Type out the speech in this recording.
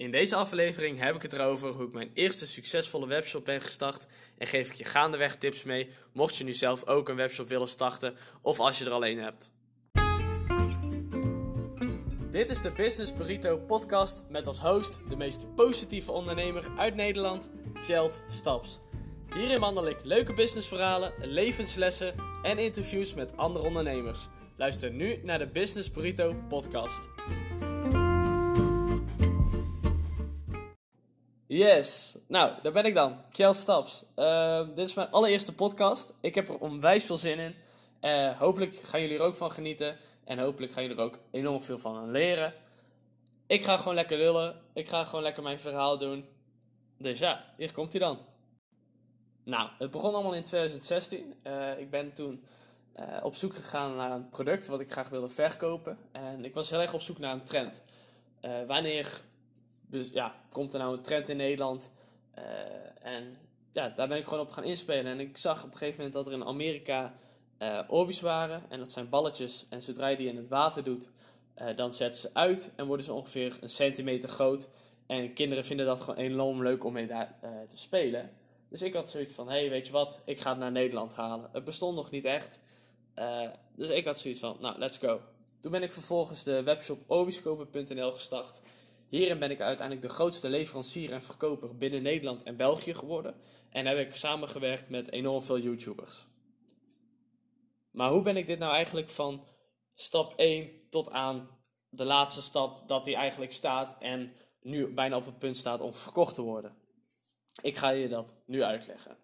In deze aflevering heb ik het erover hoe ik mijn eerste succesvolle webshop ben gestart en geef ik je gaandeweg tips mee, mocht je nu zelf ook een webshop willen starten of als je er alleen hebt. Dit is de Business Burrito podcast met als host de meest positieve ondernemer uit Nederland, Kjeld Staps. Hierin wandel ik leuke businessverhalen, levenslessen en interviews met andere ondernemers. Luister nu naar de Business Burrito podcast. Yes, nou, daar ben ik dan. Kjeld Staps. Uh, dit is mijn allereerste podcast. Ik heb er onwijs veel zin in. Uh, hopelijk gaan jullie er ook van genieten. En hopelijk gaan jullie er ook enorm veel van leren. Ik ga gewoon lekker lullen. Ik ga gewoon lekker mijn verhaal doen. Dus ja, hier komt hij dan. Nou, het begon allemaal in 2016. Uh, ik ben toen uh, op zoek gegaan naar een product wat ik graag wilde verkopen. En ik was heel erg op zoek naar een trend. Wanneer dus, ja, komt er nou een trend in Nederland? en ja, daar ben ik gewoon op gaan inspelen. En ik zag op een gegeven moment dat er in Amerika Orbeez waren. En dat zijn balletjes. En zodra je die in het water doet, dan zetten ze uit en worden ze ongeveer een centimeter groot. En kinderen vinden dat gewoon enorm leuk om mee daar te spelen. Dus ik had zoiets van, hé, hey, weet je wat, ik ga het naar Nederland halen. Het bestond nog niet echt. Uh, dus ik had zoiets van, nou, let's go. Toen ben ik vervolgens de webshop obiskopen.nl gestart. Hierin ben ik uiteindelijk de grootste leverancier en verkoper binnen Nederland en België geworden. En heb ik samengewerkt met enorm veel YouTubers. Maar hoe ben ik dit nou eigenlijk van stap 1 tot aan de laatste stap dat die eigenlijk staat en nu bijna op het punt staat om verkocht te worden? Ik ga je dat nu uitleggen.